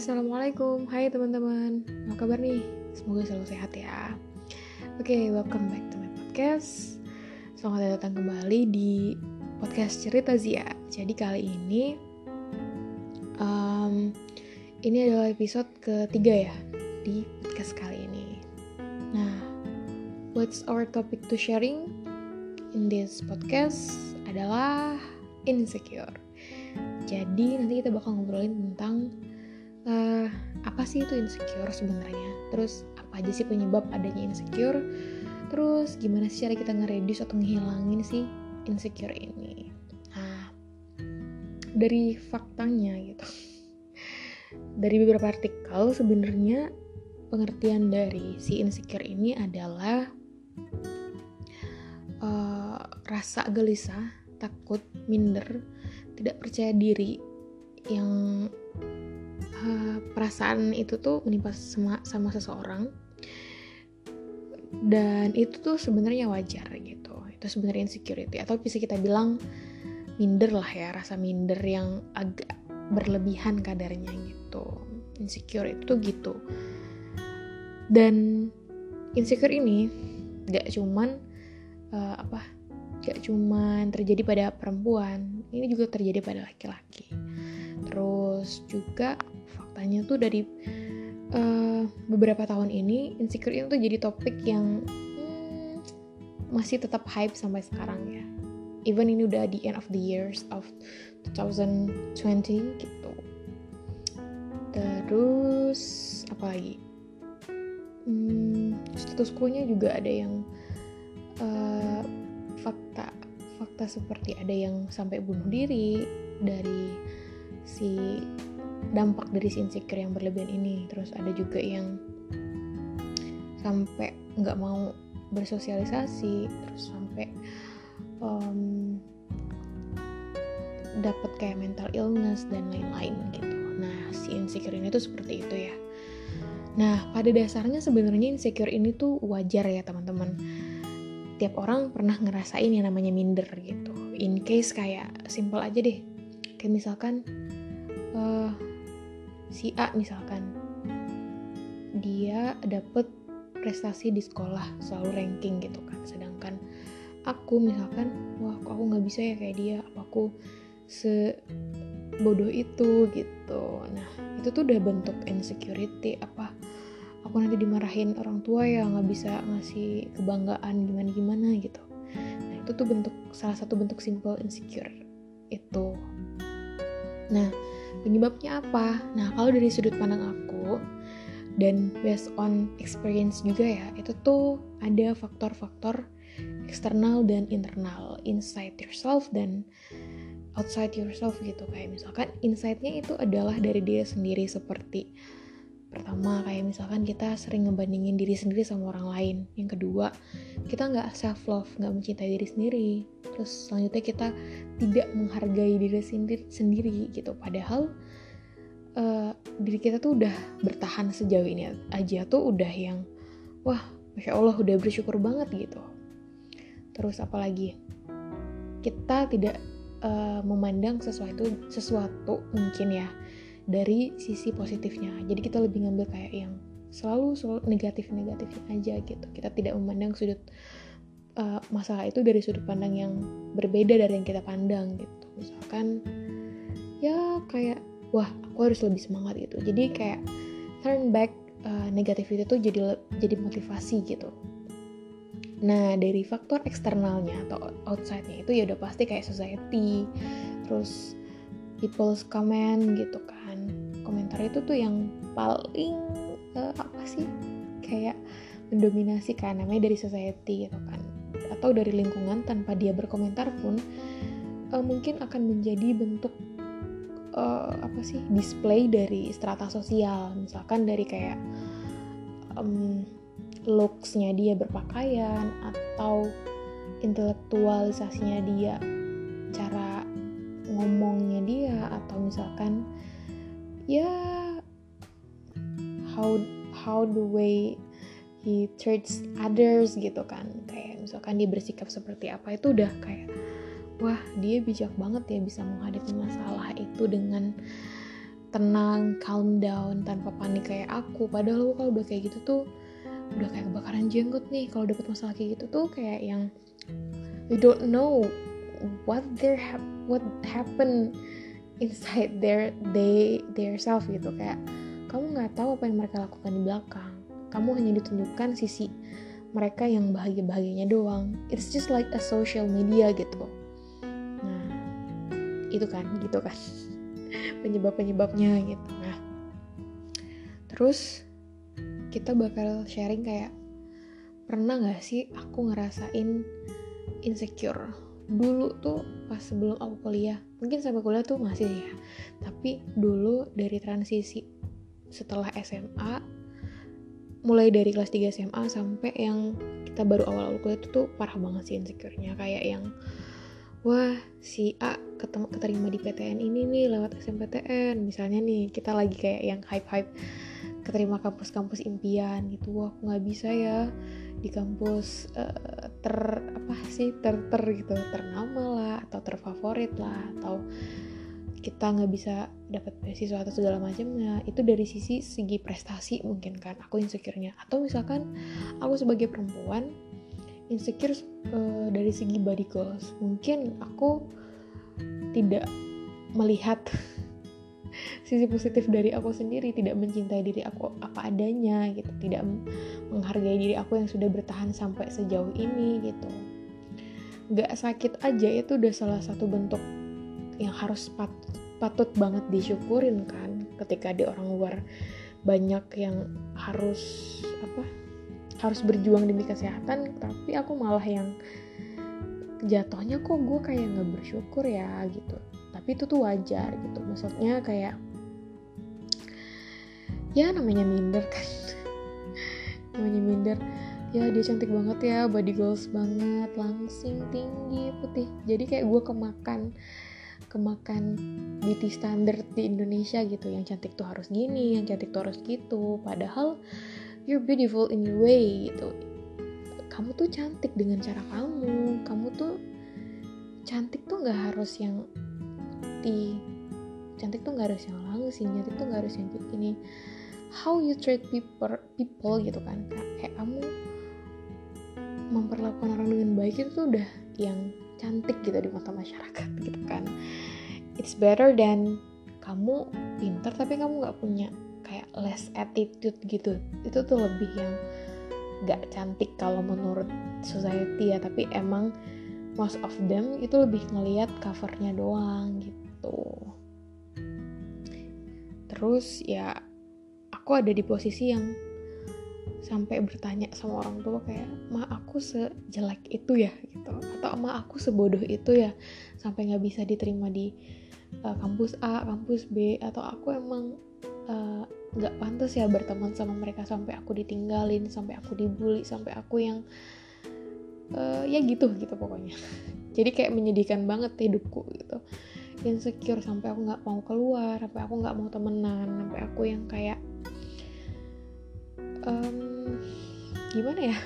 Assalamualaikum, hai teman-teman. Apa kabar nih? Semoga selalu sehat ya. Oke, okay, welcome back to my podcast. Selamat datang kembali di podcast Cerita Zia. Jadi kali ini um, Ini adalah episode ketiga ya Di podcast kali ini. Nah, what's our topic to sharing in this podcast adalah insecure. Jadi nanti kita bakal ngobrolin tentang uh, apa sih itu insecure sebenarnya? Terus apa aja sih penyebab adanya insecure? Terus gimana sih cara kita ngeredus atau ngehilangin sih insecure ini? Nah dari faktanya gitu. Dari beberapa artikel sebenarnya pengertian dari si insecure ini adalah uh, rasa gelisah takut minder tidak percaya diri yang uh, perasaan itu tuh menimpa sama, sama seseorang. Dan itu tuh sebenarnya wajar gitu. Itu sebenarnya insecurity. Atau bisa kita bilang minder lah ya rasa minder yang agak berlebihan kadarnya gitu. Insecure itu tuh gitu. Dan insecure ini gak cuman uh, apa gak cuman terjadi pada perempuan. Ini juga terjadi pada laki-laki. Terus juga faktanya tuh dari uh, beberapa tahun ini insecure itu jadi topik yang hmm, masih tetap hype sampai sekarang ya. Even ini udah di end of the years of 2020 gitu. Terus apa lagi? Hmm, status quo-nya juga ada yang uh, fakta fakta seperti ada yang sampai bunuh diri dari si dampak dari si insecure yang berlebihan ini. Terus ada juga yang sampai nggak mau bersosialisasi terus sampai um, dapat kayak mental illness dan lain-lain gitu. Nah si insecure ini tuh seperti itu ya. Nah pada dasarnya sebenarnya insecure ini tuh wajar ya teman-teman. Tiap orang pernah ngerasain yang namanya minder gitu. In case kayak simple aja deh. Kayak misalkan uh, si A misalkan. Dia dapet prestasi di sekolah selalu ranking gitu kan. Sedangkan aku misalkan wah kok aku nggak bisa ya kayak dia? Apa aku sebodoh itu? Gitu. Nah itu tuh udah bentuk insecurity. Apa aku nanti dimarahin orang tua ya nggak bisa ngasih kebanggaan gimana gimana gitu. Nah itu tuh bentuk salah satu bentuk simple insecure itu. Nah Penyebabnya apa? Nah, kalau dari sudut pandang aku dan based on experience juga ya, itu tuh ada faktor-faktor eksternal dan internal, inside yourself dan outside yourself gitu. Kayak misalkan inside-nya itu adalah dari diri sendiri seperti pertama kayak misalkan kita sering ngebandingin diri sendiri sama orang lain. Yang kedua kita nggak self love nggak mencintai diri sendiri. Terus selanjutnya kita tidak menghargai diri sendiri sendiri gitu. Padahal uh, diri kita tuh udah bertahan sejauh ini aja tuh udah yang wah masya allah udah bersyukur banget gitu. Terus apalagi? Kita tidak uh, memandang sesuatu sesuatu mungkin ya dari sisi positifnya. Jadi kita lebih ngambil kayak yang selalu selalu negatif negatifnya aja gitu. Kita tidak memandang sudut uh, masalah itu dari sudut pandang yang berbeda dari yang kita pandang gitu. Misalkan ya kayak wah aku harus lebih semangat gitu. Jadi kayak turn back uh, negativity itu jadi jadi motivasi gitu. Nah dari faktor eksternalnya atau outside-nya itu ya udah pasti kayak society terus people's comment gitu kan komentar itu tuh yang paling uh, apa sih? Kayak mendominasi kan namanya dari society gitu kan. Atau dari lingkungan tanpa dia berkomentar pun uh, mungkin akan menjadi bentuk uh, apa sih display dari strata sosial. Misalkan dari kayak um, looksnya dia berpakaian atau intelektualisasinya dia cara ngomongnya dia atau misalkan ya how how the way he treats others gitu kan. Kayak misalkan dia bersikap seperti apa itu udah kayak wah dia bijak banget ya bisa menghadapi masalah itu dengan tenang calm down tanpa panik kayak aku. Padahal lo kalau udah kayak gitu tuh udah kayak kebakaran jenggot nih. Kalau dapet masalah kayak gitu tuh kayak yang we don't know what their ha what happened inside their they their self gitu. Kayak kamu nggak tahu apa yang mereka lakukan di belakang. Kamu hanya ditunjukkan sisi mereka yang bahagia bahagianya doang. It's just like a social media gitu. Nah itu kan gitu kan. Penyebab-penyebabnya gitu. Nah terus kita bakal sharing kayak pernah gak sih aku ngerasain insecure dulu tuh pas sebelum aku kuliah mungkin sampai kuliah tuh masih ya tapi dulu dari transisi setelah SMA mulai dari kelas 3 SMA sampai yang kita baru awal-awal kuliah itu tuh parah banget sih insecure-nya. Kayak yang wah si A ketemu keterima di PTN ini nih lewat SMPTN misalnya nih kita lagi kayak yang hype-hype keterima kampus-kampus impian gitu. Wah aku nggak bisa ya di kampus uh, ter apa sih ter ter gitu ternama lah atau terfavorit lah atau kita nggak bisa dapat beasiswa atau segala macamnya itu dari sisi segi prestasi mungkin kan aku insecure-nya. Atau misalkan aku sebagai perempuan insecure uh, dari segi body goals. Mungkin aku tidak melihat sisi positif dari aku sendiri tidak mencintai diri aku apa adanya gitu tidak menghargai diri aku yang sudah bertahan sampai sejauh ini gitu. Gak sakit aja itu udah salah satu bentuk yang harus pat patut banget disyukurin kan ketika di orang luar banyak yang harus apa harus berjuang demi kesehatan tapi aku malah yang jatuhnya kok gue kayak nggak bersyukur ya gitu tapi itu tuh wajar gitu. Maksudnya kayak ya namanya minder kan. Namanya minder. Ya dia cantik banget ya body goals banget langsing tinggi putih. Jadi kayak gue kemakan kemakan beauty standard di Indonesia gitu. Yang cantik tuh harus gini yang cantik tuh harus gitu. Padahal you're beautiful in your way gitu. Kamu tuh cantik dengan cara kamu. Kamu tuh cantik tuh nggak harus yang di cantik tuh nggak harus yang langsing cantik tuh nggak harus yang gini. How you treat people people gitu kan kayak kamu memperlakukan orang dengan baik itu tuh udah yang cantik gitu di mata masyarakat gitu kan. It's better than kamu pinter tapi kamu nggak punya kayak less attitude gitu. Itu tuh lebih yang gak cantik kalau menurut society ya tapi emang most of them itu lebih ngelihat covernya doang gitu terus ya aku ada di posisi yang sampai bertanya sama orang tua kayak ma aku sejelek itu ya? gitu. Atau ma aku sebodoh itu ya? Sampai nggak bisa diterima di uh, kampus A kampus B. Atau aku emang uh, nggak pantas ya berteman sama mereka sampai aku ditinggalin sampai aku dibully sampai aku yang uh, ya gitu gitu pokoknya. Jadi kayak menyedihkan banget hidupku gitu insecure sampai aku nggak mau keluar sampai aku nggak mau temenan sampai aku yang kayak um, gimana ya?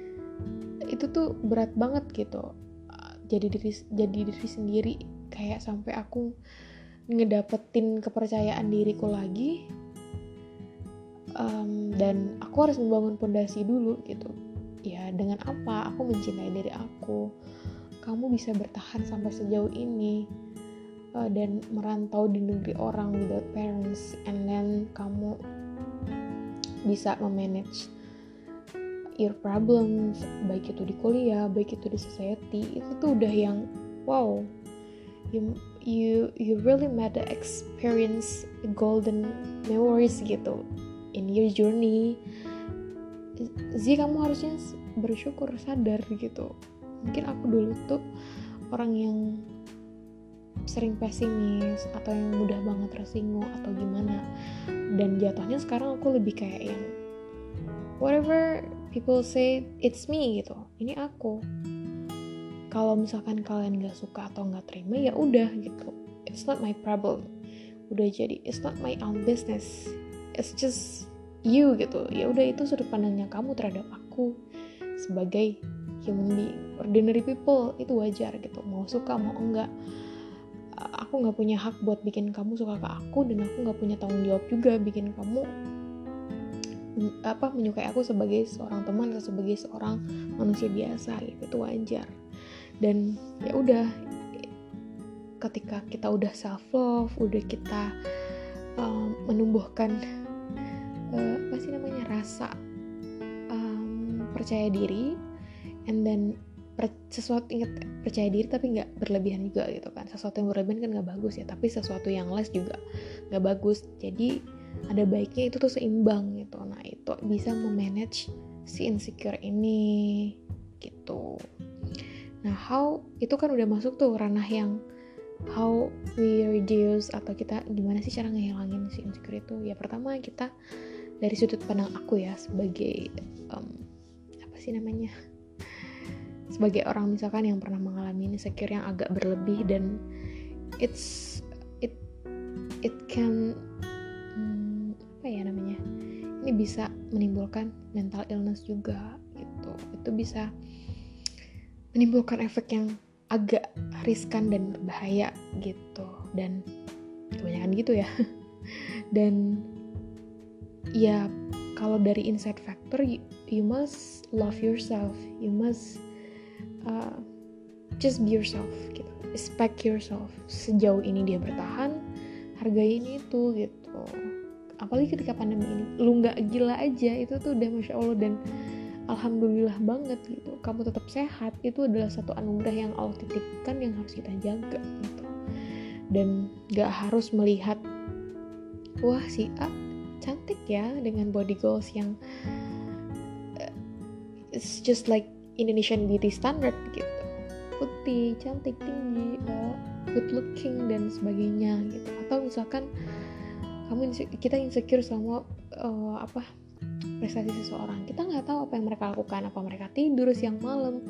Itu tuh berat banget gitu. Jadi diri jadi diri sendiri kayak sampai aku ngedapetin kepercayaan diriku lagi um, dan aku harus membangun pondasi dulu gitu. Ya dengan apa? Aku mencintai diri aku. Kamu bisa bertahan sampai sejauh ini uh, dan merantau di negeri orang without parents and then kamu bisa memanage your problems baik itu di kuliah baik itu di society itu tuh udah yang wow. You you you really made the experience golden memories gitu in your journey. Zi kamu harusnya bersyukur sadar gitu. Mungkin aku dulu tuh orang yang sering pesimis atau yang mudah banget tersinggung atau gimana. Dan jatuhnya sekarang aku lebih kayak yang whatever people say it's me gitu. Ini aku. Kalau misalkan kalian gak suka atau gak terima ya udah gitu. It's not my problem. Udah jadi it's not my own business. It's just you gitu. Ya udah itu sudut pandangnya kamu terhadap aku sebagai human being. Ordinary people itu wajar gitu. Mau suka mau enggak aku nggak punya hak buat bikin kamu suka ke aku dan aku nggak punya tanggung jawab juga bikin kamu apa menyukai aku sebagai seorang teman atau sebagai seorang manusia biasa gitu. Itu wajar. Dan ya udah ketika kita udah self love udah kita um, menumbuhkan uh, apa sih namanya rasa um, percaya diri and then per, sesuatu inget percaya diri tapi nggak berlebihan juga gitu kan. Sesuatu yang berlebihan kan nggak bagus ya tapi sesuatu yang less juga nggak bagus. Jadi ada baiknya itu tuh seimbang gitu. Nah itu bisa memanage si insecure ini gitu. Nah how itu kan udah masuk tuh ranah yang how we reduce atau kita gimana sih cara ngehilangin si insecure itu. Ya pertama kita dari sudut pandang aku ya sebagai um, apa sih namanya sebagai orang misalkan yang pernah mengalami insecure yang agak berlebih dan it's it it can apa ya namanya ini bisa menimbulkan mental illness juga gitu. Itu bisa menimbulkan efek yang agak riskan dan berbahaya gitu. Dan kebanyakan gitu ya. Dan ya kalau dari inside factor you, you must love yourself. You must uh, just be yourself gitu. Respect yourself. Sejauh ini dia bertahan hargai ini itu gitu. Apalagi ketika pandemi ini lu nggak gila aja itu tuh udah masya allah dan alhamdulillah banget gitu. Kamu tetap sehat itu adalah satu anugerah yang Allah titipkan yang harus kita jaga gitu. Dan nggak harus melihat wah si A cantik ya dengan body goals yang uh, it's just like Indonesian beauty standard gitu. Putih cantik tinggi uh, good looking dan sebagainya gitu. Atau misalkan kamu kita insecure sama uh, apa prestasi seseorang. Kita nggak tahu apa yang mereka lakukan. Apa mereka tidur siang malam.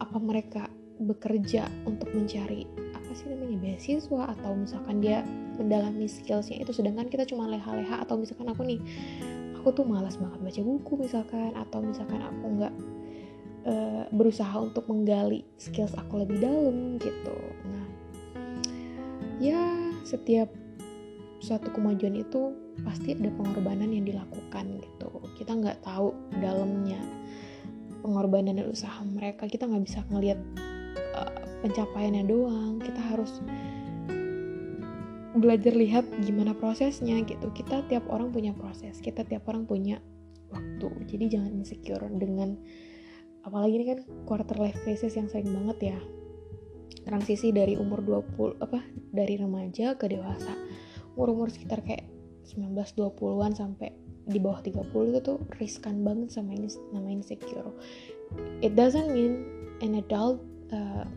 Apa mereka bekerja untuk mencari apa sih namanya beasiswa? Atau misalkan dia mendalami skillsnya itu. Sedangkan kita cuma leha-leha. Atau misalkan aku nih aku tuh malas banget baca buku misalkan. Atau misalkan aku nggak uh, berusaha untuk menggali skills aku lebih dalam gitu. Nah ya setiap suatu kemajuan itu pasti ada pengorbanan yang dilakukan gitu. Kita nggak tahu dalamnya pengorbanan dan usaha mereka. Kita nggak bisa ngelihat uh, pencapaiannya doang. Kita harus belajar lihat gimana prosesnya gitu. Kita tiap orang punya proses. Kita tiap orang punya waktu. Jadi jangan insecure dengan apalagi ini kan quarter life crisis yang sering banget ya. Transisi dari umur 20 apa dari remaja ke dewasa. Umur-umur sekitar kayak 19-20an sampai di bawah 30 itu tuh riskan banget sama ini nama insecure. It doesn't mean an adult uh,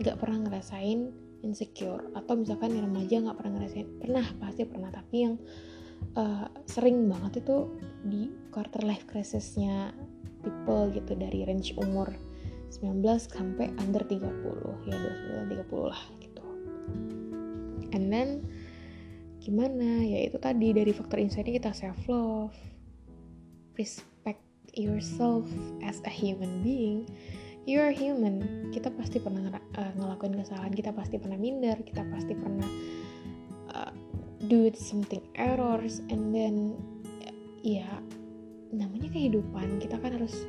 pernah ngerasain insecure. Atau misalkan remaja gak pernah ngerasain. Pernah pasti pernah. Tapi yang uh, sering banget itu di quarter life crisisnya people gitu dari range umur 19 sampai under 30 ya 29 30 lah gitu. And then gimana? Ya itu tadi dari faktor insight kita self love respect yourself as a human being. You are human. Kita pasti pernah uh, ngelakuin kesalahan. Kita pasti pernah minder. Kita pasti pernah uh, do something errors. And then ya namanya kehidupan kita kan harus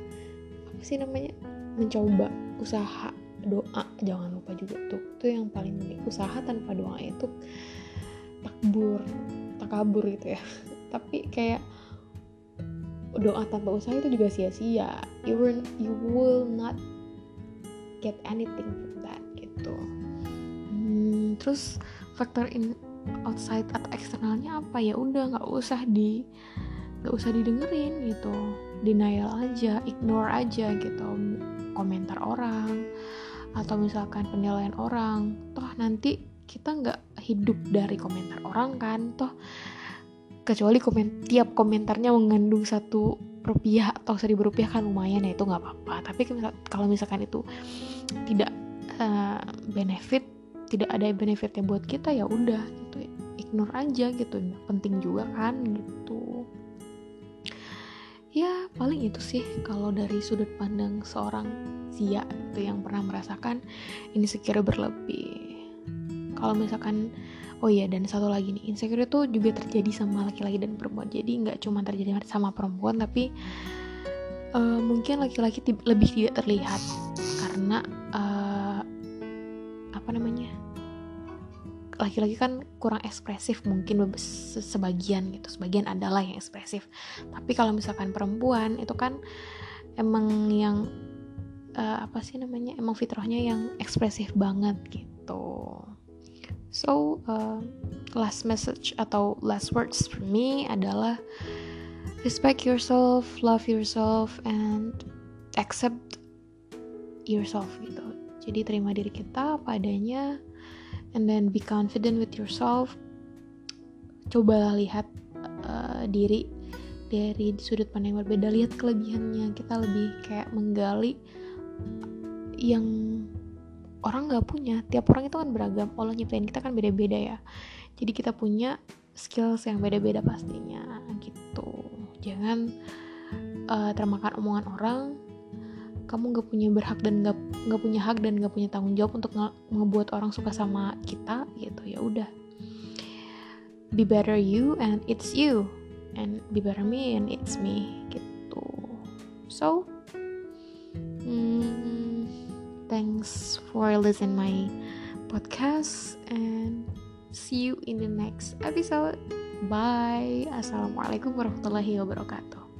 apa sih namanya mencoba usaha doa jangan lupa juga tuh itu yang paling penting usaha tanpa doa itu takbur takabur gitu ya. Tapi kayak doa tanpa usaha itu juga sia-sia you will you will not get anything from that gitu. Hmm, terus faktor in outside atau eksternalnya apa ya? Udah nggak usah di nggak usah didengerin gitu. Denial aja ignore aja gitu. Komentar orang atau misalkan penilaian orang toh nanti kita nggak hidup dari komentar orang kan toh. Kecuali komen tiap komentarnya mengandung satu rupiah atau seribu rupiah kan lumayan ya itu nggak apa-apa. Tapi kalau misalkan itu tidak uh, benefit tidak ada benefitnya buat kita ya udah gitu ignore aja gitu. Penting juga kan gitu ya paling itu sih kalau dari sudut pandang seorang Zia itu yang pernah merasakan ini sekira berlebih. Kalau misalkan oh iya dan satu lagi nih insecure itu juga terjadi sama laki-laki dan perempuan. Jadi nggak cuma terjadi sama perempuan tapi uh, mungkin laki-laki lebih tidak terlihat. Karena uh, laki-laki kan kurang ekspresif mungkin sebagian gitu sebagian adalah yang ekspresif. Tapi kalau misalkan perempuan itu kan emang yang uh, apa sih namanya emang fitrahnya yang ekspresif banget gitu. So uh, last message atau last words for me adalah respect yourself love yourself and accept yourself gitu. Jadi terima diri kita apa adanya and then be confident with yourself. Coba lihat uh, diri dari sudut pandang yang berbeda. Lihat kelebihannya. Kita lebih kayak menggali yang orang nggak punya. Tiap orang itu kan beragam. Allah nyiptain kita kan beda-beda ya. Jadi kita punya skills yang beda-beda pastinya gitu. Jangan uh, termakan omongan orang kamu gak punya berhak dan gak, gak punya hak dan gak punya tanggung jawab untuk nge ngebuat orang suka sama kita gitu. Ya udah. Be better you and it's you. And be better me and it's me gitu. So hmm, thanks for listening my podcast and see you in the next episode. Bye. Assalamualaikum warahmatullahi wabarakatuh